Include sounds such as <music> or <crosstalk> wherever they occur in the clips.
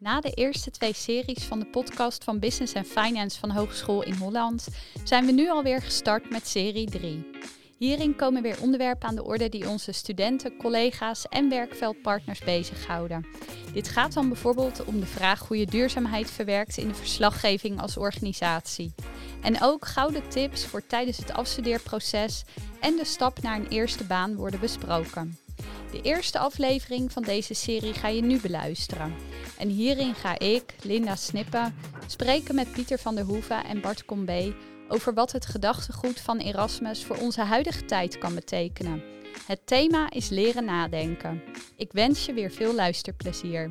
Na de eerste twee series van de podcast van Business and Finance van Hogeschool in Holland zijn we nu alweer gestart met serie 3. Hierin komen weer onderwerpen aan de orde die onze studenten, collega's en werkveldpartners bezighouden. Dit gaat dan bijvoorbeeld om de vraag hoe je duurzaamheid verwerkt in de verslaggeving als organisatie. En ook gouden tips voor tijdens het afstudeerproces en de stap naar een eerste baan worden besproken. De eerste aflevering van deze serie ga je nu beluisteren. En hierin ga ik, Linda Snippen, spreken met Pieter van der Hoeven en Bart Combe over wat het gedachtegoed van Erasmus voor onze huidige tijd kan betekenen. Het thema is leren nadenken. Ik wens je weer veel luisterplezier.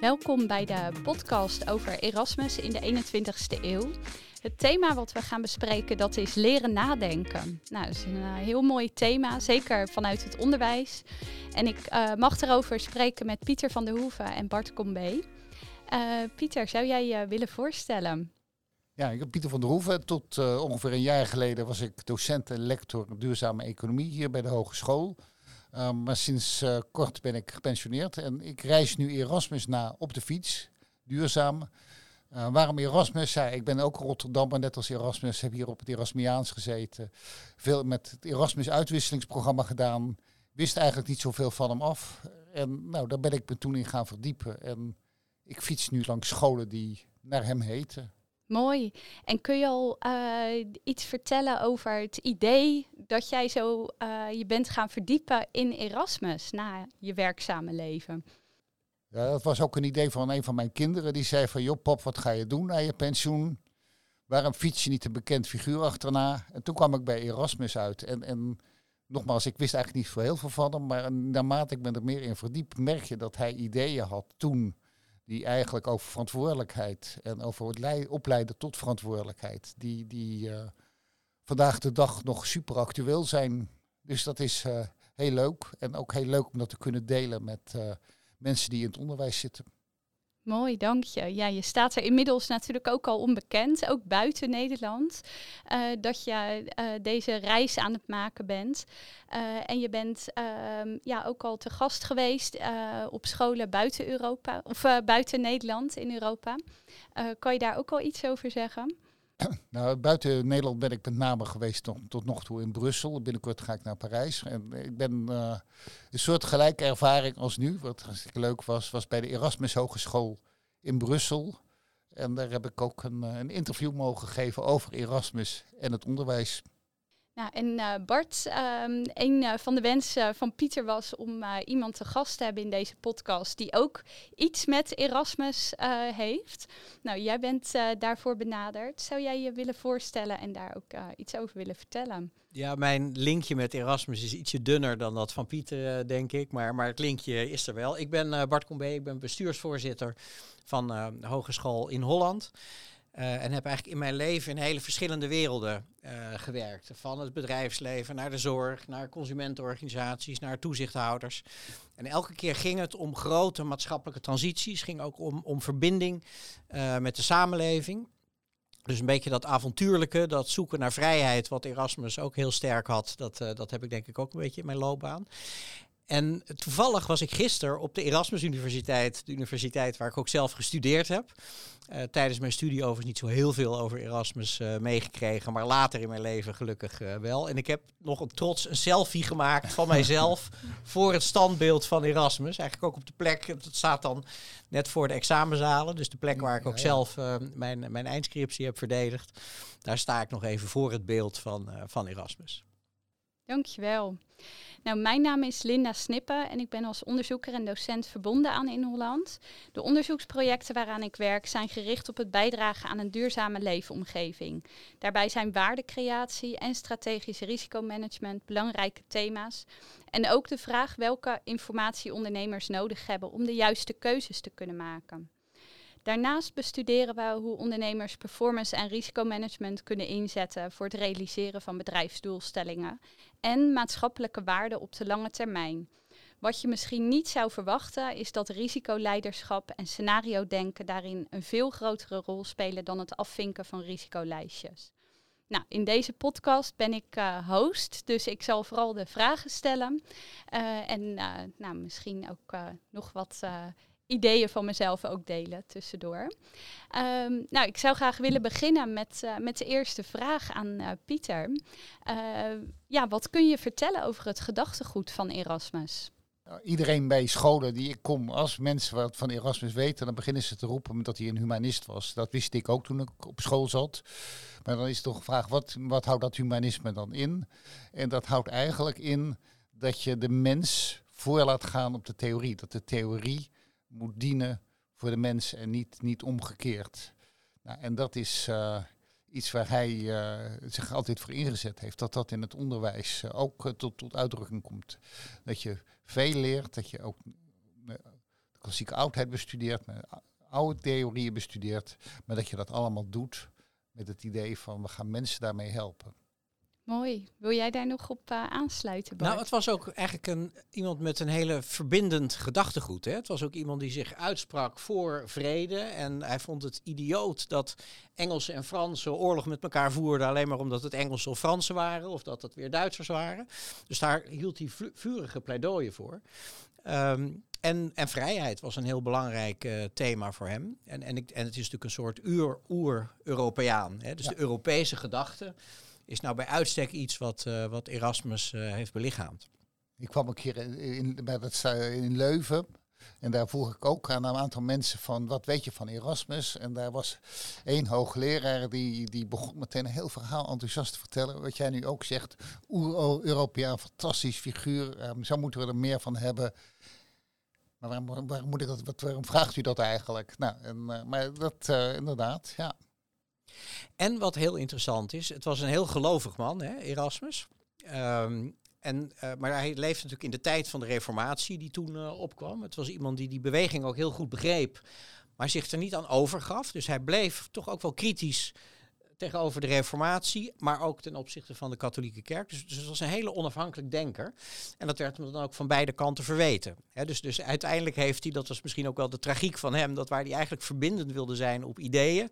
Welkom bij de podcast over Erasmus in de 21ste eeuw. Het thema wat we gaan bespreken, dat is leren nadenken. Nou, dat is een uh, heel mooi thema, zeker vanuit het onderwijs. En ik uh, mag erover spreken met Pieter van der Hoeven en Bart Combe. Uh, Pieter, zou jij je willen voorstellen? Ja, ik ben Pieter van der Hoeven. Tot ongeveer een jaar geleden was ik docent en lector duurzame economie hier bij de hogeschool. maar sinds kort ben ik gepensioneerd en ik reis nu Erasmus na op de fiets, duurzaam. Uh, waarom Erasmus? Ja, ik ben ook Rotterdammer, net als Erasmus. Heb hier op het Erasmiaans gezeten. Veel met het Erasmus uitwisselingsprogramma gedaan. Wist eigenlijk niet zoveel van hem af. En nou, daar ben ik me toen in gaan verdiepen. En ik fiets nu langs scholen die naar hem heten. Mooi. En kun je al uh, iets vertellen over het idee dat jij zo uh, je bent gaan verdiepen in Erasmus na je werkzame leven? Ja, dat was ook een idee van een van mijn kinderen. Die zei van, joh pop, wat ga je doen na je pensioen? Waarom fiets je niet een bekend figuur achterna? En toen kwam ik bij Erasmus uit. En, en nogmaals, ik wist eigenlijk niet zo heel veel van hem. Maar naarmate ik me er meer in verdiep, merk je dat hij ideeën had toen. Die eigenlijk over verantwoordelijkheid en over het opleiden tot verantwoordelijkheid. Die, die uh, vandaag de dag nog super actueel zijn. Dus dat is uh, heel leuk. En ook heel leuk om dat te kunnen delen met... Uh, mensen die in het onderwijs zitten. Mooi, dank je. Ja, je staat er inmiddels natuurlijk ook al onbekend, ook buiten Nederland, uh, dat je uh, deze reis aan het maken bent. Uh, en je bent ehm, ja, ook al te gast geweest op scholen buiten Europa, of buiten Nederland in Europa. kan je daar ook al iets over zeggen? <clears throat> Nou, buiten Nederland ben ik met name geweest tot, tot nog toe in Brussel. Binnenkort ga ik naar Parijs. En ik ben uh, een soort gelijke ervaring als nu, wat hartstikke leuk was, was bij de Erasmus Hogeschool in Brussel. En daar heb ik ook een, eh, een interview mogen geven over Erasmus en het onderwijs. Nou, en uh, Bart, um, een uh, van de wensen van Pieter was om uh, iemand te gast te hebben in deze podcast die ook iets met Erasmus heeft. Nou, jij bent daarvoor benaderd. Zou jij je willen voorstellen en daar ook iets over willen vertellen? Ja, mijn linkje met Erasmus is ietsje dunner dan dat van Pieter, denk ik. Maar, maar het linkje is er wel. Ik ben Bart Combe, ik ben bestuursvoorzitter van Hogeschool in Holland. Uh, en heb eigenlijk in mijn leven in hele verschillende werelden uh, gewerkt. Van het bedrijfsleven naar de zorg, naar consumentenorganisaties, naar toezichthouders. En elke keer ging het om grote maatschappelijke transities. ging ook om, om verbinding uh, met de samenleving. Dus een beetje dat avontuurlijke, dat zoeken naar vrijheid, wat Erasmus ook heel sterk had, dat, dat heb ik denk ik ook een beetje in mijn loopbaan. En toevallig was ik gisteren op de Erasmus Universiteit, de universiteit waar ik ook zelf gestudeerd heb. Uh, tijdens mijn studie overigens niet zo heel veel over Erasmus uh, meegekregen, maar later in mijn leven gelukkig uh, wel. En ik heb nog een trots een selfie gemaakt van <laughs> mijzelf voor het standbeeld van Erasmus. Eigenlijk ook op de plek, het staat dan net voor de examenzalen, dus de plek waar ik ook zelf mijn, mijn eindscriptie heb verdedigd. Daar sta ik nog even voor het beeld van, van Erasmus. Dankjewel. Nou, mijn naam is Linda Snippen en ik ben als onderzoeker en docent verbonden aan In Holland. De onderzoeksprojecten waaraan ik werk zijn gericht op het bijdragen aan een duurzame leefomgeving. Daarbij zijn waardecreatie en strategisch risicomanagement belangrijke thema's. En ook de vraag welke informatie ondernemers nodig hebben om de juiste keuzes te kunnen maken. Daarnaast bestuderen we hoe ondernemers performance en risicomanagement kunnen inzetten voor het realiseren van bedrijfsdoelstellingen en maatschappelijke waarden op de lange termijn. Wat je misschien niet zou verwachten is dat risicoleiderschap en scenario denken daarin een veel grotere rol spelen dan het afvinken van risicolijstjes. Nou, in deze podcast ben ik uh, host, dus ik zal vooral de vragen stellen. Uh, en uh, nou, misschien ook nog wat ideeën van mezelf ook delen tussendoor. Um, nou, ik zou graag willen beginnen met, met de eerste vraag aan Pieter. ja, wat kun je vertellen over het gedachtegoed van Erasmus? iedereen bij scholen die ik kom, als mensen wat van Erasmus weten, dan beginnen ze te roepen dat hij een humanist was. Dat wist ik ook toen ik op school zat. Maar dan is toch een vraag, wat, wat houdt dat humanisme dan in? En dat houdt eigenlijk in dat je de mens voor laat gaan op de theorie. Dat de theorie moet dienen voor de mens en niet, niet omgekeerd. Nou, en dat is uh, iets waar hij uh, zich altijd voor ingezet heeft. Dat dat in het onderwijs uh, ook tot, tot uitdrukking komt. Dat je veel leert, dat je ook de klassieke oudheid bestudeert, oude theorieën bestudeert, maar dat je dat allemaal doet met het idee van we gaan mensen daarmee helpen. Mooi. Wil jij daar nog op uh, aansluiten? Bart? Nou, het was ook eigenlijk een, iemand met een hele verbindend gedachtegoed. Hè? Het was ook iemand die zich uitsprak voor vrede. En hij vond het idioot dat Engelsen en Fransen oorlog met elkaar voerden. alleen maar omdat het Engelsen of Fransen waren. of dat het weer Duitsers waren. Dus daar hield hij vurige pleidooien voor. Um, en, en vrijheid was een heel belangrijk uh, thema voor hem. En, en, ik, en het is natuurlijk een soort oer-Europeaan. Dus de Europese gedachte is nou bij uitstek iets wat, uh, wat Erasmus uh, heeft belichaamd. Ik kwam een keer in, bij in Leuven. En daar vroeg ik ook aan een aantal mensen van, wat weet je van Erasmus? En daar was één hoogleraar die, die begon meteen een heel verhaal enthousiast te vertellen. Wat jij nu ook zegt, Oer-Europeaan, fantastisch figuur. Um, zo moeten we er meer van hebben. Maar waarom, waarom, moet dat, waarom vraagt u dat eigenlijk? Nou, en, uh, maar dat inderdaad, ja. En wat heel interessant is, het was een heel gelovig man, hè, Erasmus. Um, en, uh, maar hij leefde natuurlijk in de tijd van de reformatie die toen uh, opkwam. Het was iemand die die beweging ook heel goed begreep, maar zich er niet aan overgaf. Dus hij bleef toch ook wel kritisch tegenover de reformatie, maar ook ten opzichte van de katholieke kerk. Dus, dus het was een hele onafhankelijk denker. En dat werd hem dan ook van beide kanten verweten. dus, dus uiteindelijk heeft hij, dat was misschien ook wel de tragiek van hem, dat waar hij eigenlijk verbindend wilde zijn op ideeën,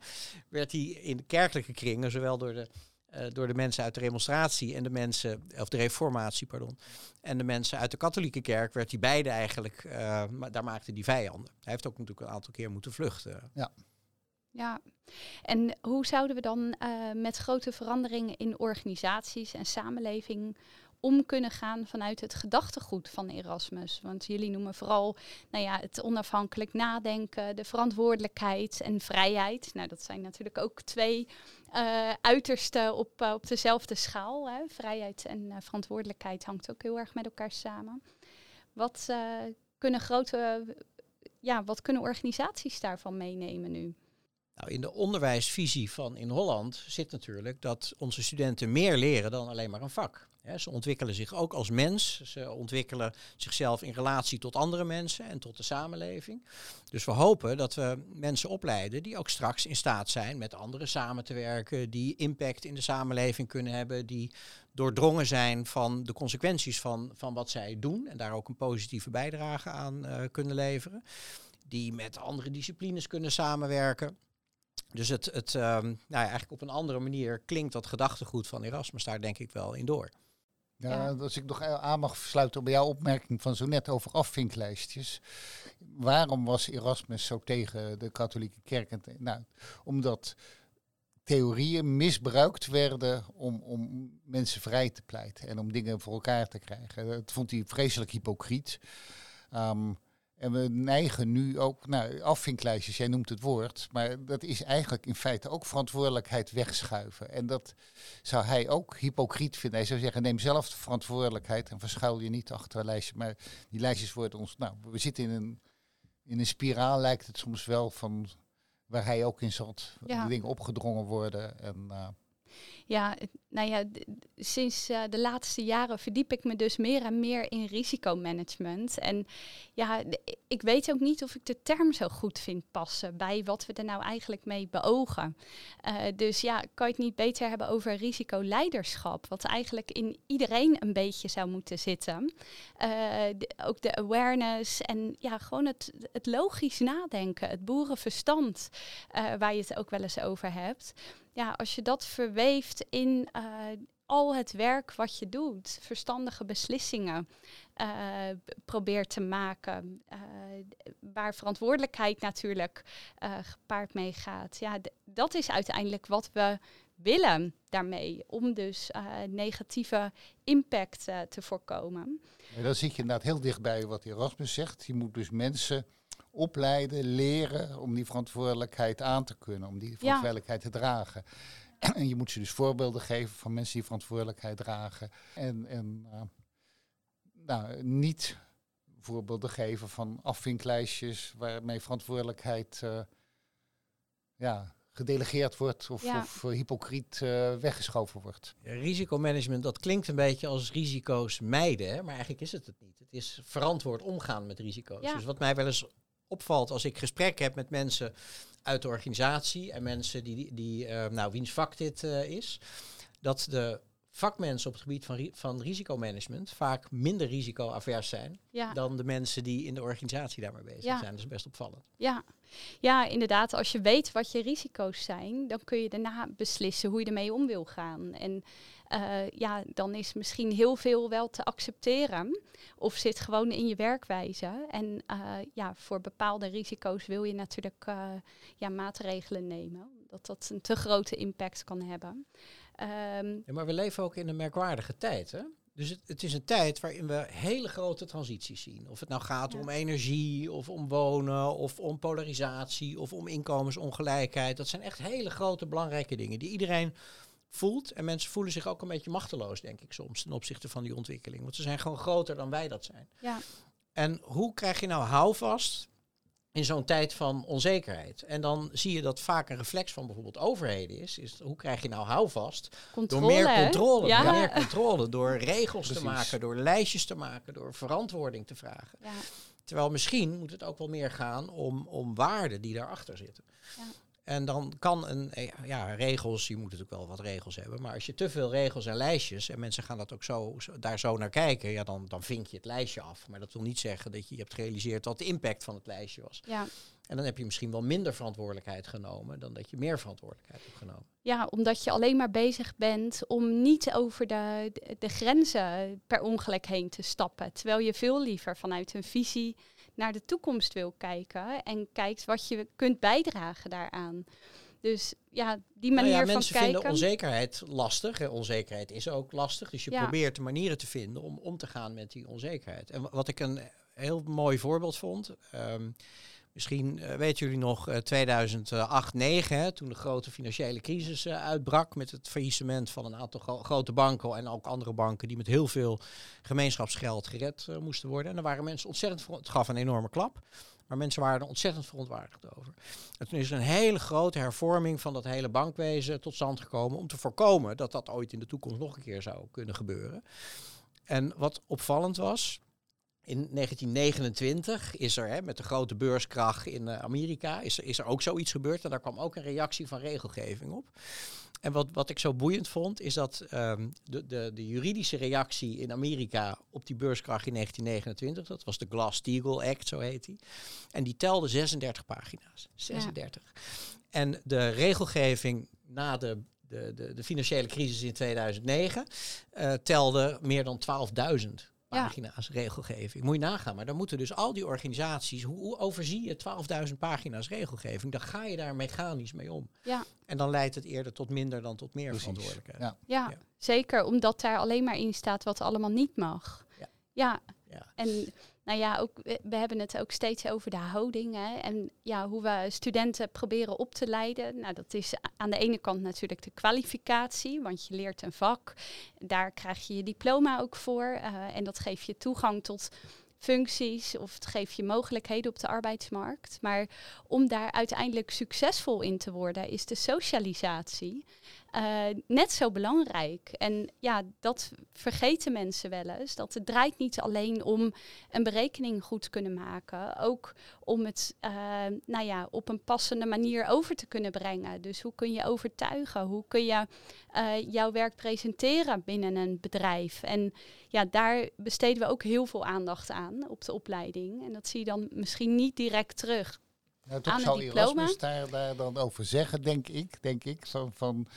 werd hij in kerkelijke kringen, zowel door de uh, door de mensen uit de remonstratie en de mensen, of de reformatie, pardon, en de mensen uit de katholieke kerk, werd hij beide eigenlijk, uh, daar maakte hij vijanden. Hij heeft ook natuurlijk een aantal keer moeten vluchten. Ja. Ja, en hoe zouden we dan uh, met grote veranderingen in organisaties en samenleving om kunnen gaan vanuit het gedachtegoed van Erasmus? Want jullie noemen vooral nou ja, het onafhankelijk nadenken, de verantwoordelijkheid en vrijheid. Nou, dat zijn natuurlijk ook twee uh, uitersten op, uh, op dezelfde schaal. Hè. Vrijheid en verantwoordelijkheid hangt ook heel erg met elkaar samen. Wat kunnen grote, ja, wat kunnen organisaties daarvan meenemen nu? Nou, in de onderwijsvisie van in Holland zit natuurlijk dat onze studenten meer leren dan alleen maar een vak. ze ontwikkelen zich ook als mens. Ze ontwikkelen zichzelf in relatie tot andere mensen en tot de samenleving. Dus we hopen dat we mensen opleiden die ook straks in staat zijn met anderen samen te werken, die impact in de samenleving kunnen hebben, die doordrongen zijn van de consequenties van, van wat zij doen en daar ook een positieve bijdrage aan uh, kunnen leveren. Die met andere disciplines kunnen samenwerken. Dus het, het um, nou ja, eigenlijk op een andere manier klinkt dat gedachtegoed van Erasmus daar denk ik wel in door. Ja, ja. Als ik nog aan mag sluiten op jouw opmerking van zo net over afvinklijstjes. Waarom was Erasmus zo tegen de katholieke kerk? Nou, omdat theorieën misbruikt werden om, om mensen vrij te pleiten en om dingen voor elkaar te krijgen. Dat vond hij vreselijk hypocriet. Um, en we neigen nu ook naar afvinklijstjes, jij noemt het woord, maar dat is eigenlijk in feite ook verantwoordelijkheid wegschuiven. En dat zou hij ook hypocriet vinden. Hij zou zeggen, neem zelf de verantwoordelijkheid en verschuil je niet achter een lijstje. Maar die lijstjes worden ons, nou, we zitten in een, in een spiraal, lijkt het soms wel, van waar hij ook in zat. Ja. De dingen opgedrongen worden en... Uh, ja, nou ja, sinds uh, de laatste jaren verdiep ik me dus meer en meer in risicomanagement. En ja, ik weet ook niet of ik de term zo goed vind passen bij wat we er nou eigenlijk mee beogen. Uh, dus ja, kan je het niet beter hebben over risicoleiderschap, wat eigenlijk in iedereen een beetje zou moeten zitten. De, ook de awareness en ja, gewoon het, het logisch nadenken, het boerenverstand, waar je het ook wel eens over hebt ja, als je dat verweeft in al het werk wat je doet, verstandige beslissingen uh, probeert te maken, uh, waar verantwoordelijkheid natuurlijk gepaard mee gaat. Ja, dat is uiteindelijk wat we willen daarmee, om dus negatieve impact te voorkomen. En dan zit je inderdaad heel dichtbij wat Erasmus zegt. Je moet dus mensen opleiden, leren om die verantwoordelijkheid aan te kunnen, om die verantwoordelijkheid te dragen. En je moet ze dus voorbeelden geven van mensen die verantwoordelijkheid dragen. En, en uh, nou, niet voorbeelden geven van afvinklijstjes waarmee verantwoordelijkheid uh, ja, gedelegeerd wordt of, of uh, hypocriet weggeschoven wordt. Ja, risicomanagement, dat klinkt een beetje als risico's mijden, hè? maar eigenlijk is het het niet. Het is verantwoord omgaan met risico's. Dus wat mij wel eens opvalt als ik gesprekken heb met mensen uit de organisatie en mensen die, die uh, nou, wiens vak dit uh, is, dat de vakmensen op het gebied van, ri van risicomanagement vaak minder risicoavers zijn ja. dan de mensen die in de organisatie daarmee bezig ja. zijn. Dat is best opvallend. Ja. ja, inderdaad. Als je weet wat je risico's zijn, dan kun je daarna beslissen hoe je ermee om wil gaan. En uh, ja, dan is misschien heel veel wel te accepteren. Of zit gewoon in je werkwijze. En uh, ja, voor bepaalde risico's wil je natuurlijk uh, ja, maatregelen nemen. Dat dat een te grote impact kan hebben. Um, ja, maar we leven ook in een merkwaardige tijd. Hè? Dus het, het, is een tijd waarin we hele grote transities zien. Of het nou gaat om energie, of om wonen, of om polarisatie, of om inkomensongelijkheid. Dat zijn echt hele grote belangrijke dingen die iedereen voelt. En mensen voelen zich ook een beetje machteloos, denk ik soms, ten opzichte van die ontwikkeling. Want ze zijn gewoon groter dan wij dat zijn. Ja. En hoe krijg je nou houvast in zo'n tijd van onzekerheid? En dan zie je dat vaak een reflex van bijvoorbeeld overheden is. is hoe krijg je nou houvast? Controle, door meer controle. Ja. Door meer controle, door regels te maken, door lijstjes te maken, door verantwoording te vragen. Ja. Terwijl misschien moet het ook wel meer gaan om, om waarden die daarachter zitten. Ja. En dan kan een, eh, ja, regels, je moet natuurlijk wel wat regels hebben, maar als je te veel regels en lijstjes, en mensen gaan dat ook zo, daar zo naar kijken, ja, dan, dan vink je het lijstje af. Maar dat wil niet zeggen dat je, je hebt gerealiseerd wat de impact van het lijstje was. Ja. En dan heb je misschien wel minder verantwoordelijkheid genomen dan dat je meer verantwoordelijkheid hebt genomen. Ja, omdat je alleen maar bezig bent om niet over de, de grenzen per ongeluk heen te stappen. Terwijl je veel liever vanuit een visie naar de toekomst wil kijken en kijkt wat je kunt bijdragen daaraan. Dus ja, die manier nou ja, mensen van kijken. vinden onzekerheid lastig. Onzekerheid is ook lastig. Dus je probeert manieren te vinden om om te gaan met die onzekerheid. En wat ik een heel mooi voorbeeld vond. Um, Misschien uh, weten jullie nog uh, 2008, 2009, toen de grote financiële crisis uh, uitbrak met het faillissement van een aantal gro grote banken en ook andere banken die met heel veel gemeenschapsgeld gered eh, moesten worden. En daar waren mensen ontzettend voor. Het gaf een enorme klap. Maar mensen waren er ontzettend verontwaardigd over. En toen is er een hele grote hervorming van dat hele bankwezen tot stand gekomen om te voorkomen dat dat ooit in de toekomst nog een keer zou kunnen gebeuren. En wat opvallend was, in 1929 is er hè, met de grote beurskracht in uh, Amerika is er, is er ook zoiets gebeurd. En daar kwam ook een reactie van regelgeving op. En wat, wat ik zo boeiend vond, is dat um, de, de, de juridische reactie in Amerika op die beurskracht in 1929, dat was de Glass-Steagall Act, zo heet die. En die telde 36 pagina's. 36. Ja. En de regelgeving na de de, de, de, financiële crisis in 2009 uh, eh, telde meer dan 12.000 pagina's regelgeving. Moet je nagaan. Maar dan moeten dus al die organisaties, hoe, hoe overzie je 12.000 pagina's regelgeving? Dan ga je daar mechanisch mee om. Ja. En dan leidt het eerder tot minder dan tot meer verantwoordelijkheid. Ja. Ja, zeker. Omdat daar alleen maar in staat wat allemaal niet mag. Ja. ja. En nou ja, ook, we hebben het ook steeds over de houding. Hè, en ja, hoe we studenten proberen op te leiden. Nou, dat is aan de ene kant natuurlijk de kwalificatie, want je leert een vak. Daar krijg je je diploma ook voor. Uh, en dat geeft je toegang tot functies of het geeft je mogelijkheden op de arbeidsmarkt. Maar om daar uiteindelijk succesvol in te worden, is de socialisatie uh, net zo belangrijk. En ja, dat vergeten mensen wel eens. Dat het draait niet alleen om een berekening goed kunnen maken. Ook om het uh, nou ja, op een passende manier over te kunnen brengen. Dus hoe kun je overtuigen? Hoe kun je uh, jouw werk presenteren binnen een bedrijf? En ja, daar besteden we ook heel veel aandacht aan op de opleiding. En dat zie je dan misschien niet direct terug Nou, toch aan een diploma. Erasmus daar, daar dan over zeggen, denk ik. Denk ik van, van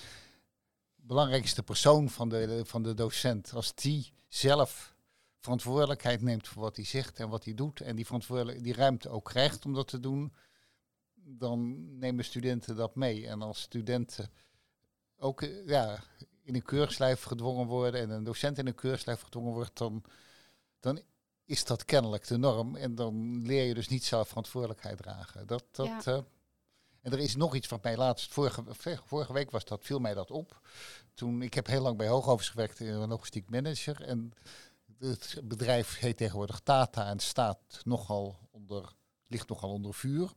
belangrijkste persoon van de, van de docent. Als die zelf verantwoordelijkheid neemt voor wat hij zegt en wat hij doet. En die, verantwoordelijk, die ruimte ook krijgt om dat te doen. Dan nemen studenten dat mee. En als studenten ook eh, ja, in een keurslijf gedwongen worden en een docent in een keurslijf gedwongen wordt, dan, dan is dat kennelijk de norm. En dan leer je dus niet zelf verantwoordelijkheid dragen. Dat, dat, Ja. eh, en er is nog iets wat mij laatst, vorige, vorige week was dat, viel mij dat op. Toen, ik heb heel lang bij Hoogovens gewerkt in een logistiek manager. En het bedrijf heet tegenwoordig Tata en staat nogal onder, ligt nogal onder vuur.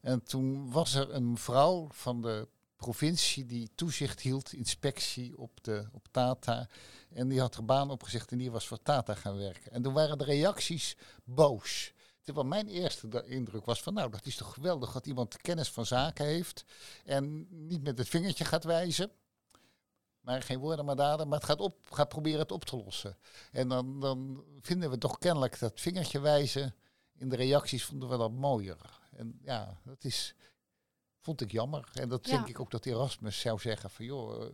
En toen was er een vrouw van de provincie die toezicht hield, inspectie op, de, op Tata. En die had er baan opgezegd en die was voor Tata gaan werken. En toen waren de reacties boos. Terwijl mijn eerste indruk was van, nou, dat is toch geweldig dat iemand kennis van zaken heeft en niet met het vingertje gaat wijzen. Maar geen woorden maar daden, maar het gaat, op, gaat proberen het op te lossen. En dan, dan vinden we toch kennelijk dat vingertje wijzen. In de reacties vonden we dat mooier. En ja, dat is, vond ik jammer. En dat Ja. denk ik ook dat Erasmus zou zeggen van, joh, eh,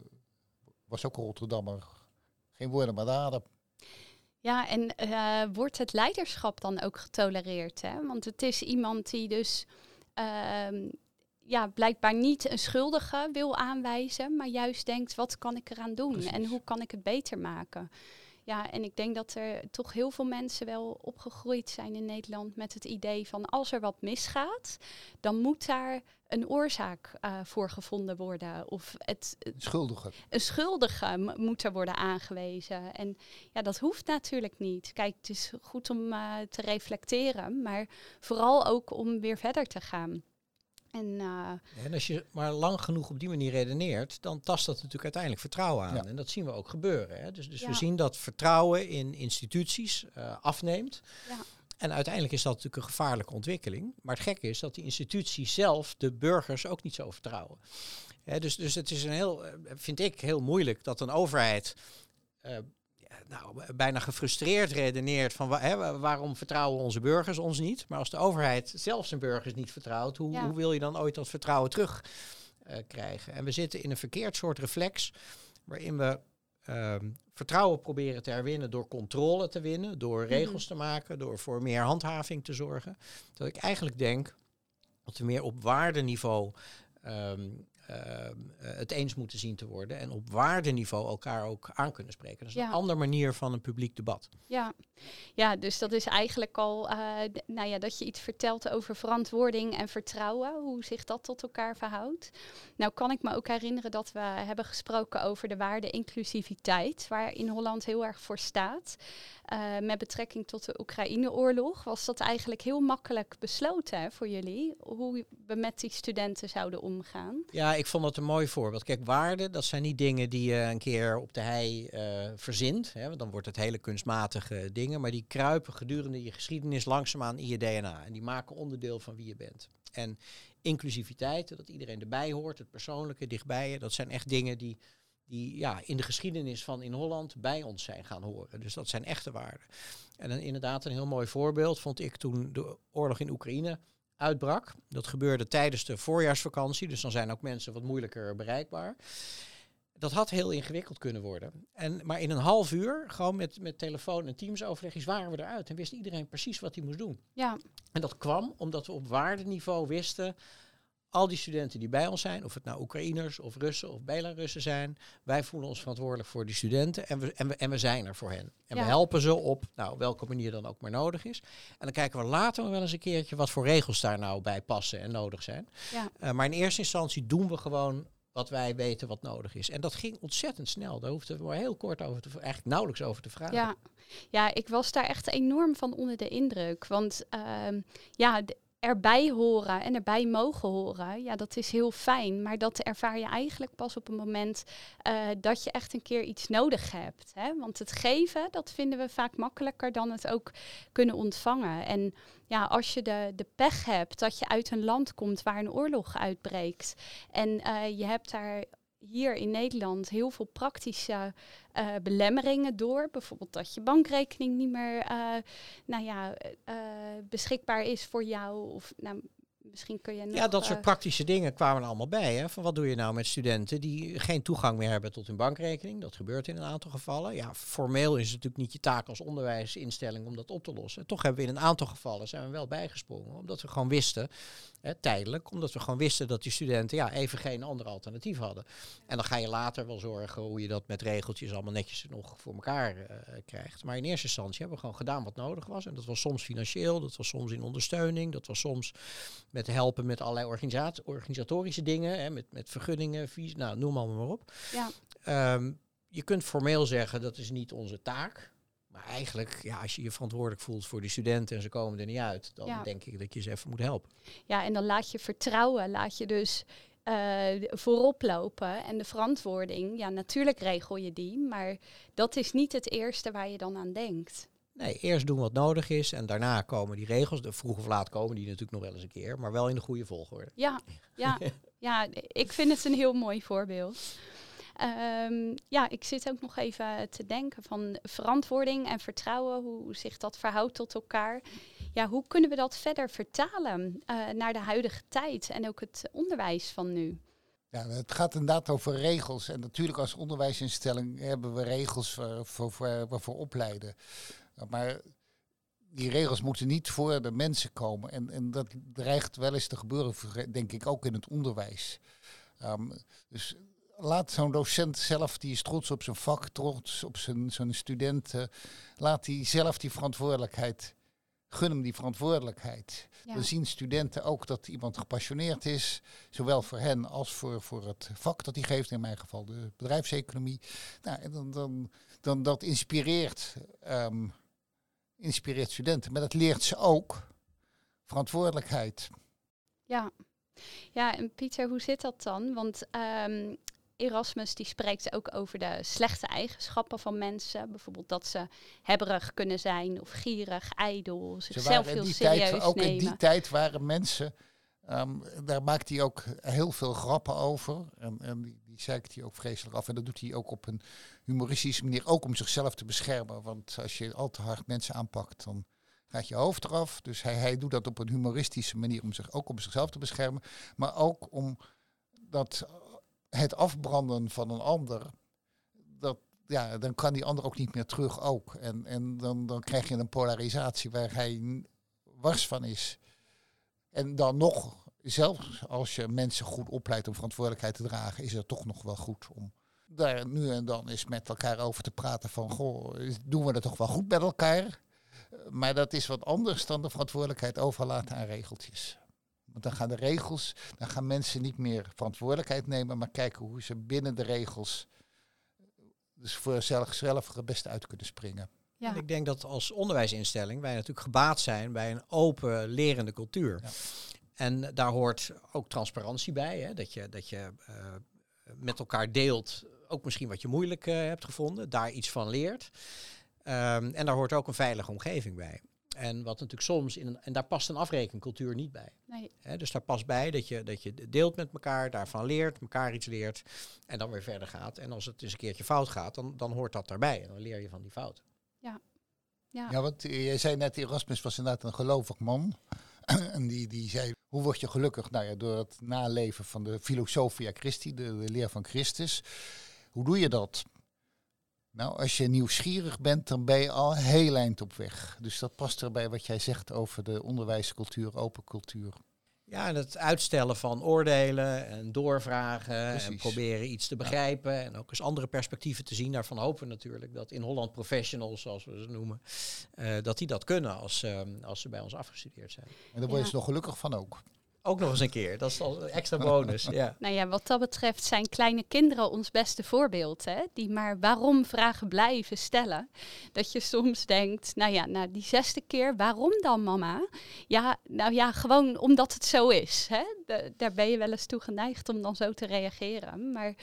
was ook een Rotterdammer. Geen woorden maar daden. Ja, en eh, wordt het leiderschap dan ook getolereerd? Hè? Want het is iemand die dus ehm, ja, blijkbaar niet een schuldige wil aanwijzen, maar juist denkt, wat kan ik eraan doen en hoe kan ik het beter maken? Ja, en ik denk dat er toch heel veel mensen wel opgegroeid zijn in Nederland met het idee van als er wat misgaat, dan moet daar een oorzaak eh, voor gevonden worden. Of het, een schuldige m- moet er worden aangewezen. En ja, dat hoeft natuurlijk niet. Kijk, het is goed om eh, te reflecteren, maar vooral ook om weer verder te gaan. En eh, En als je maar lang genoeg op die manier redeneert, dan tast dat natuurlijk uiteindelijk vertrouwen aan. Ja. En dat zien we ook gebeuren. Hè? Dus, dus Ja. we zien dat vertrouwen in instituties eh, afneemt. Ja. En uiteindelijk is dat natuurlijk een gevaarlijke ontwikkeling. Maar het gekke is dat die instituties zelf de burgers ook niet zo vertrouwen. Hè, dus, dus het is een heel, eh, vind ik, heel moeilijk dat een overheid eh, nou, bijna gefrustreerd redeneert van hè, wa- waarom vertrouwen onze burgers ons niet. Maar als de overheid zelf zijn burgers niet vertrouwt, hoe, Ja. hoe wil je dan ooit dat vertrouwen terug eh, krijgen? En we zitten in een verkeerd soort reflex waarin we ehm, vertrouwen proberen te herwinnen door controle te winnen, door regels te maken, door voor meer handhaving te zorgen. Dat ik eigenlijk denk dat we meer op waardeniveau ehm, ehm, eh, het eens moeten zien te worden en op waardeniveau elkaar ook aan kunnen spreken. Dat is Ja. een andere manier van een publiek debat. ja. ja, dus dat is eigenlijk al, eh, nou ja, dat je iets vertelt over verantwoording en vertrouwen, hoe zich dat tot elkaar verhoudt. Nou kan ik me ook herinneren dat we hebben gesproken over de waarde inclusiviteit, waar in Holland heel erg voor staat. Eh, met betrekking tot de Oekraïne-oorlog was dat eigenlijk heel makkelijk besloten hè, voor jullie, hoe we met die studenten zouden omgaan. Ja, ik vond dat een mooi voorbeeld. Kijk, waarden, dat zijn niet dingen die je een keer op de hei eh, verzint. Hè, want dan wordt het hele kunstmatige dingen. Maar die kruipen gedurende je geschiedenis langzaamaan in je DNA. En die maken onderdeel van wie je bent. En inclusiviteit, dat iedereen erbij hoort, het persoonlijke dichtbij je. Dat zijn echt dingen die, die ja, in de geschiedenis van in Holland bij ons zijn gaan horen. Dus dat zijn echte waarden. En inderdaad een heel mooi voorbeeld vond ik toen de oorlog in Oekraïne uitbrak. Dat gebeurde tijdens de voorjaarsvakantie, dus dan zijn ook mensen wat moeilijker bereikbaar. Dat had heel ingewikkeld kunnen worden. En, maar in een half uur, gewoon met, met telefoon en teamsoverlegjes, waren we eruit. En wist iedereen precies wat hij moest doen. Ja, En dat kwam omdat we op waardeniveau wisten, al die studenten die bij ons zijn, of het nou Oekraïners of Russen of Belarussen zijn, wij voelen ons verantwoordelijk voor die studenten en we, en we, en we zijn er voor hen. En Ja. we helpen ze op nou, welke manier dan ook maar nodig is. En dan kijken we later wel eens een keertje wat voor regels daar nou bij passen en nodig zijn. ja. Eh, maar in eerste instantie doen we gewoon wat wij weten wat nodig is. En dat ging ontzettend snel. Daar hoefden we maar heel kort over te, eigenlijk nauwelijks over te vragen. Ja. ja, ik was daar echt enorm van onder de indruk. Want ehm, ja, erbij horen en erbij mogen horen, ja, dat is heel fijn. Maar dat ervaar je eigenlijk pas op het moment eh, dat je echt een keer iets nodig hebt. Hè? Want het geven, dat vinden we vaak makkelijker dan het ook kunnen ontvangen. En ja, als je de, de pech hebt dat je uit een land komt waar een oorlog uitbreekt en eh, je hebt daar hier in Nederland heel veel praktische eh, belemmeringen door. Bijvoorbeeld dat je bankrekening niet meer eh, nou ja, eh, beschikbaar is voor jou. Of nou, Misschien kun je nog, Ja, dat soort praktische dingen kwamen er allemaal bij. Hè? Van wat doe je nou met studenten die geen toegang meer hebben tot hun bankrekening? Dat gebeurt in een aantal gevallen. Ja, formeel is het natuurlijk niet je taak als onderwijsinstelling om dat op te lossen. Toch hebben we in een aantal gevallen zijn we wel bijgesprongen, omdat we gewoon wisten, hè, tijdelijk, omdat we gewoon wisten dat die studenten ja, even geen ander alternatief hadden. En dan ga je later wel zorgen hoe je dat met regeltjes allemaal netjes nog voor elkaar eh, krijgt. Maar in eerste instantie hebben we gewoon gedaan wat nodig was. En dat was soms financieel, dat was soms in ondersteuning, dat was soms met helpen met allerlei organisatie, organisatorische dingen, hè, met, met vergunningen, vies, nou, noem allemaal maar op. Ja. Ehm, je kunt formeel zeggen dat is niet onze taak. Maar eigenlijk, ja, als je je verantwoordelijk voelt voor die studenten en ze komen er niet uit, dan Ja. denk ik dat je ze even moet helpen. Ja, en dan laat je vertrouwen, laat je dus eh, voorop lopen. En de verantwoording, ja, natuurlijk regel je die, maar dat is niet het eerste waar je dan aan denkt. Nee, eerst doen wat nodig is en daarna komen die regels. De vroeg of laat komen die natuurlijk nog wel eens een keer, maar wel in de goede volgorde. Ja, ja, <laughs> ja, ik vind het een heel mooi voorbeeld. Ehm, ja, ik zit ook nog even te denken van verantwoording en vertrouwen, hoe zich dat verhoudt tot elkaar. Ja, hoe kunnen we dat verder vertalen eh, naar de huidige tijd en ook het onderwijs van nu? Ja, het gaat inderdaad over regels. En natuurlijk als onderwijsinstelling hebben we regels voor, voor, voor, voor opleiden. Maar die regels moeten niet voor de mensen komen. En, en dat dreigt wel eens te gebeuren, denk ik, ook in het onderwijs. Ehm, dus laat zo'n docent zelf, die is trots op zijn vak, trots op zijn, zijn studenten, laat die zelf die verantwoordelijkheid, gun hem die verantwoordelijkheid. Ja. Dan zien studenten ook dat iemand gepassioneerd is, zowel voor hen als voor, voor het vak dat hij geeft, in mijn geval de bedrijfseconomie. Nou, en dan, dan, dan dat inspireert, ehm, inspireert studenten, maar dat leert ze ook verantwoordelijkheid. Ja. ja, en Pieter, hoe zit dat dan? Want ehm, Erasmus die spreekt ook over de slechte eigenschappen van mensen. Bijvoorbeeld dat ze hebberig kunnen zijn of gierig, ijdel, Ze zichzelf heel die serieus tijd, ook nemen. in die tijd waren mensen, ehm, daar maakt hij ook heel veel grappen over. En, en die, die zeikt hij ook vreselijk af. En dat doet hij ook op een humoristische manier, ook om zichzelf te beschermen. Want als je al te hard mensen aanpakt, dan gaat je hoofd eraf. Dus hij, hij doet dat op een humoristische manier, om zich, ook om zichzelf te beschermen. Maar ook om dat het afbranden van een ander, dat, ja, dan kan die ander ook niet meer terug ook. En, en dan, dan krijg je een polarisatie waar hij wars van is. En dan nog, zelfs als je mensen goed opleidt om verantwoordelijkheid te dragen, is het toch nog wel goed om daar nu en dan eens met elkaar over te praten van, goh, doen we dat toch wel goed met elkaar? Maar dat is wat anders dan de verantwoordelijkheid overlaten aan regeltjes. Want dan gaan de regels, dan gaan mensen niet meer verantwoordelijkheid nemen, maar kijken hoe ze binnen de regels dus voor zichzelf het beste uit kunnen springen. Ja. En ik denk dat als onderwijsinstelling wij natuurlijk gebaat zijn bij een open lerende cultuur. Ja. En daar hoort ook transparantie bij, hè? dat je, dat je eh, met elkaar deelt, ook misschien wat je moeilijk eh, hebt gevonden, daar iets van leert. Ehm, en daar hoort ook een veilige omgeving bij. En wat natuurlijk soms in een, en daar past een afrekencultuur niet bij. Nee. Hè, dus daar past bij dat je, dat je deelt met elkaar, daarvan leert, elkaar iets leert en dan weer verder gaat. En als het eens een keertje fout gaat, dan, dan hoort dat daarbij. En dan leer je van die fout. Ja. Ja, want eh, jij zei net, Erasmus was inderdaad een gelovig man. <clears throat> en die, die zei, hoe word je gelukkig? Nou ja, door het naleven van de Philosophia Christi, de, de leer van Christus. Hoe doe je dat? Nou, als je nieuwsgierig bent, dan ben je al heel eind op weg. Dus dat past erbij wat jij zegt over de onderwijscultuur, open cultuur. Ja, en het uitstellen van oordelen en doorvragen en proberen iets te begrijpen en ook eens andere perspectieven te zien. Daarvan hopen we natuurlijk dat in Holland professionals, zoals we ze noemen, eh, dat die dat kunnen als, ehm, als ze bij ons afgestudeerd zijn. En daar word je Ja. dus nog gelukkig van ook. Ook nog eens een keer, dat is al een extra bonus. ja. <laughs> Nou ja, wat dat betreft zijn kleine kinderen ons beste voorbeeld. Hè? Die maar waarom vragen blijven stellen. Dat je soms denkt, nou ja, na die zesde keer, waarom dan mama? Ja, nou ja, gewoon omdat het zo is. Hè? Daar ben je wel eens toe geneigd om dan zo te reageren. Maar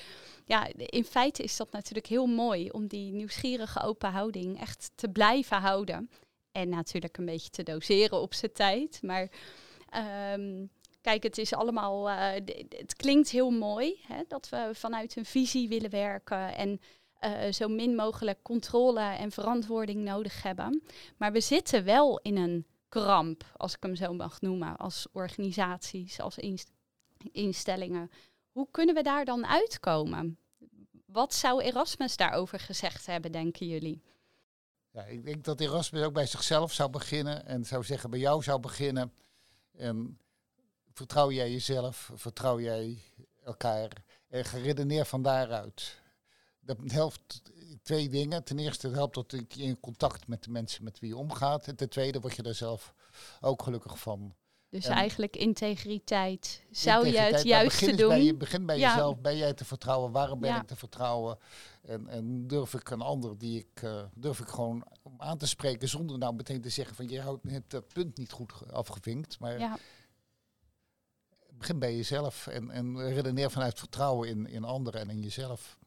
ja, in feite is dat natuurlijk heel mooi om die nieuwsgierige open houding echt te blijven houden. En natuurlijk een beetje te doseren op zijn tijd. Maar ehm, Kijk, het is allemaal. eh, het klinkt heel mooi hè, dat we vanuit een visie willen werken en eh, zo min mogelijk controle en verantwoording nodig hebben. Maar we zitten wel in een kramp, als ik hem zo mag noemen, als organisaties, als instellingen. Hoe kunnen we daar dan uitkomen? Wat zou Erasmus daarover gezegd hebben, denken jullie? Ja, ik denk dat Erasmus ook bij zichzelf zou beginnen en zou zeggen bij jou zou beginnen. En vertrouw jij jezelf, vertrouw jij elkaar en geredeneer van daaruit. Dat helpt twee dingen. Ten eerste het helpt dat je in contact met de mensen met wie je omgaat. En ten tweede word je er zelf ook gelukkig van. Dus eigenlijk integriteit. Zou je het juiste doen? Bij je, begin bij jezelf. Ben jij te vertrouwen? Waarom ben ik te vertrouwen? En, en, durf ik een ander die ik uh, durf ik gewoon aan te spreken zonder nou meteen te zeggen van je houdt hebt dat punt niet goed afgevinkt. Maar ja. Begin bij jezelf en, en redeneer vanuit vertrouwen in, in anderen en in jezelf.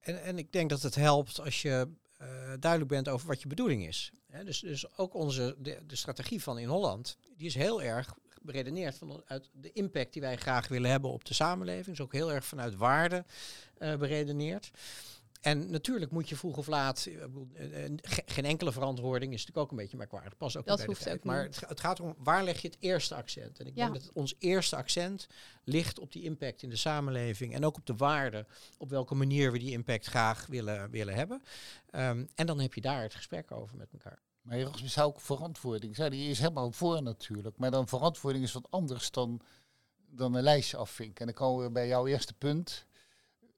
En, en ik denk dat het helpt als je uh, duidelijk bent over wat je bedoeling is. dus, dus ook onze, de, de, strategie van in Holland, die is heel erg beredeneerd vanuit de impact die wij graag willen hebben op de samenleving. Is ook heel erg vanuit waarde uh, beredeneerd. En natuurlijk moet je vroeg of laat, eh, eh, geen enkele verantwoording is natuurlijk ook een beetje merkwaardig. Pas ook dat bij hoeft de ook Maar het, het, gaat om waar leg je het eerste accent? En ik denk dat ons eerste accent ligt op die impact in de samenleving en ook op de waarde, op welke manier we die impact graag willen, willen hebben. Um, en dan heb je daar het gesprek over met elkaar. Maar je zou ook verantwoording zijn. Die is helemaal voor natuurlijk. Maar dan verantwoording is wat anders dan, dan een lijstje afvinken. En dan komen we bij jouw eerste punt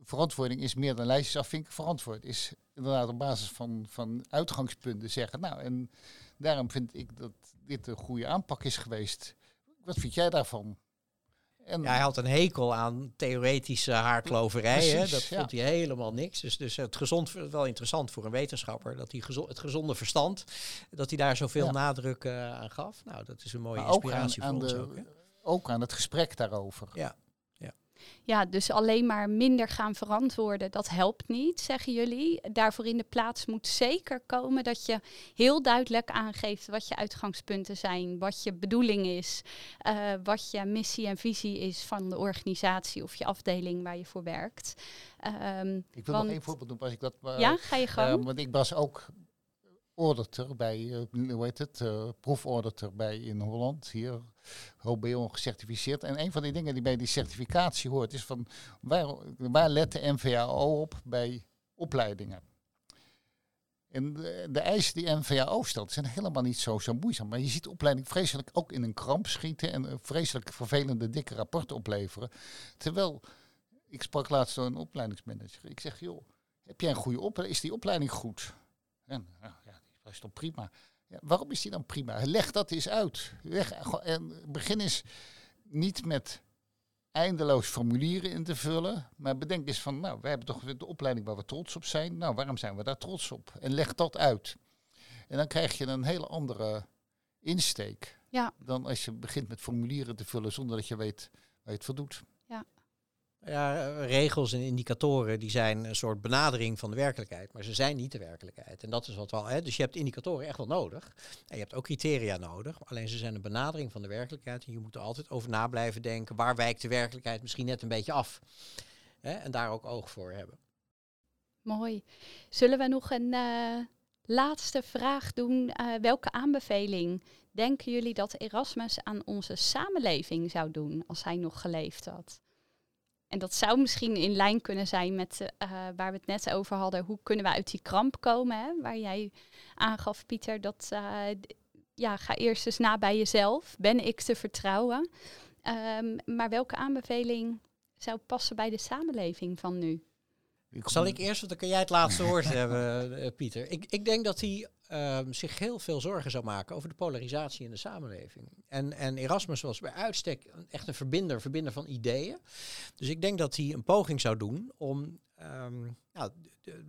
verantwoording is meer dan lijstjes afvinken. Verantwoord is inderdaad op basis van, van uitgangspunten zeggen. Nou, en daarom vind ik dat dit een goede aanpak is geweest. Wat vind jij daarvan? En ja, hij had een hekel aan theoretische haarkloverij. Dat vond hij helemaal niks. Dus, dus het gezond, wel interessant voor een wetenschapper, dat hij gezond, het gezonde verstand, dat hij daar zoveel nadruk uh, aan gaf. Nou, dat is een mooie inspiratie voor ons ook. Ook aan het gesprek daarover. Ja. Ja, dus alleen maar minder gaan verantwoorden, dat helpt niet, zeggen jullie. Daarvoor in de plaats moet zeker komen dat je heel duidelijk aangeeft wat je uitgangspunten zijn, wat je bedoeling is, uh, wat je missie en visie is van de organisatie of je afdeling waar je voor werkt. Um, ik wil nog één voorbeeld doen, als ik dat. Uh, ja, ga je gang. Uh, want ik was ook auditor bij, uh, hoe heet het, uh, proefauditor bij in Holland, hier, HBO gecertificeerd. En een van die dingen die bij die certificatie hoort, is van waar, waar let de NVAO op bij opleidingen? En de, de, eisen die NVAO stelt zijn helemaal niet zo, zo moeizaam. Maar je ziet opleiding vreselijk ook in een kramp schieten en vreselijk vervelende dikke rapporten opleveren. Terwijl, ik sprak laatst door een opleidingsmanager. Ik zeg, joh, heb jij een goede opleiding? Is die opleiding goed? En dat is toch prima. Ja, waarom is die dan prima? Leg dat eens uit. Leg, en begin eens niet met eindeloos formulieren in te vullen, maar bedenk eens van, nou, we hebben toch de opleiding waar we trots op zijn. Nou, waarom zijn we daar trots op? En leg dat uit. En dan krijg je een hele andere insteek ja. dan als je begint met formulieren te vullen zonder dat je weet waar je het voor doet. Ja, regels en indicatoren die zijn een soort benadering van de werkelijkheid, maar ze zijn niet de werkelijkheid. En dat is wat wel. Dus je hebt indicatoren echt wel nodig. En je hebt ook criteria nodig. Alleen ze zijn een benadering van de werkelijkheid. En je moet er altijd over na blijven denken. Waar wijkt de werkelijkheid misschien net een beetje af? Hè? En daar ook oog voor hebben. Mooi. Zullen we nog een uh, laatste vraag doen? Uh, welke aanbeveling denken jullie dat Erasmus aan onze samenleving zou doen als hij nog geleefd had? En dat zou misschien in lijn kunnen zijn met uh, waar we het net over hadden. Hoe kunnen we uit die kramp komen? Hè? Waar jij aangaf, Pieter, dat uh, ja, ga eerst eens na bij jezelf. Ben ik te vertrouwen? Um, maar welke aanbeveling zou passen bij de samenleving van nu? Zal ik eerst, want dan kun jij het laatste woord <laughs> hebben, Pieter. Ik, ik denk dat hij um, zich heel veel zorgen zou maken over de polarisatie in de samenleving. En, en Erasmus was bij uitstek echt een verbinder, verbinder van ideeën. Dus ik denk dat hij een poging zou doen om um, nou, de,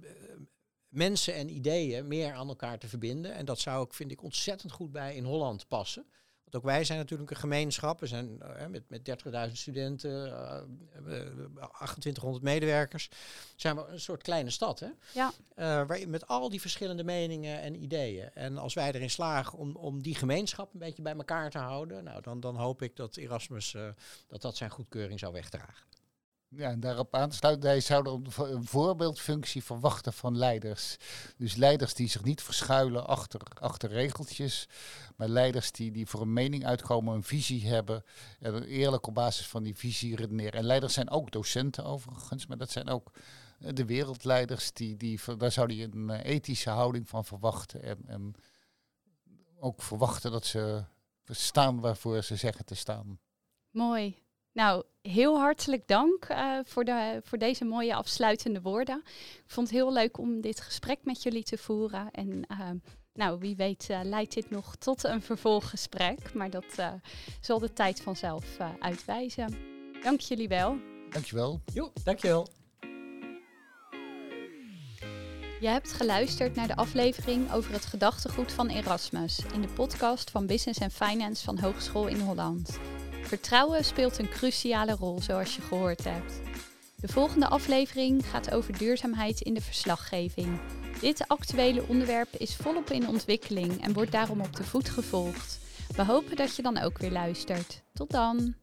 mensen en ideeën meer aan elkaar te verbinden. En dat zou ik, vind ik, ontzettend goed bij in Holland passen ook wij zijn natuurlijk een gemeenschap. We zijn uh, met, met 30.000 studenten, uh, eh, 2800 medewerkers. Zijn we een soort kleine stad, hè? Ja. Uh, waar, met al die verschillende meningen en ideeën. En als wij erin slagen om, om die gemeenschap een beetje bij elkaar te houden, nou, dan, dan hoop ik dat Erasmus dat dat zijn goedkeuring zou wegdragen. Ja, en daarop aansluiten, hij zou een, voorbeeldfunctie verwachten van leiders. Dus leiders die zich niet verschuilen achter, achter regeltjes, maar leiders die, die voor een mening uitkomen, een visie hebben en eerlijk op basis van die visie redeneren. En leiders zijn ook docenten overigens, maar dat zijn ook eh, de wereldleiders, die, die, daar zou hij een eh, ethische houding van verwachten en, en ook verwachten dat ze staan waarvoor ze zeggen te staan. Mooi. Nou, heel hartelijk dank uh, voor, de, voor deze mooie afsluitende woorden. Ik vond het heel leuk om dit gesprek met jullie te voeren. En uh, nou, wie weet uh, leidt dit nog tot een vervolggesprek. Maar dat zal de tijd vanzelf uitwijzen. Dank jullie wel. Dankjewel. Jo, dankjewel. Je hebt geluisterd naar de aflevering over het gedachtegoed van Erasmus in de podcast van Business and Finance van Hogeschool in Holland. Vertrouwen speelt een cruciale rol, zoals je gehoord hebt. De volgende aflevering gaat over duurzaamheid in de verslaggeving. Dit actuele onderwerp is volop in ontwikkeling en wordt daarom op de voet gevolgd. We hopen dat je dan ook weer luistert. Tot dan!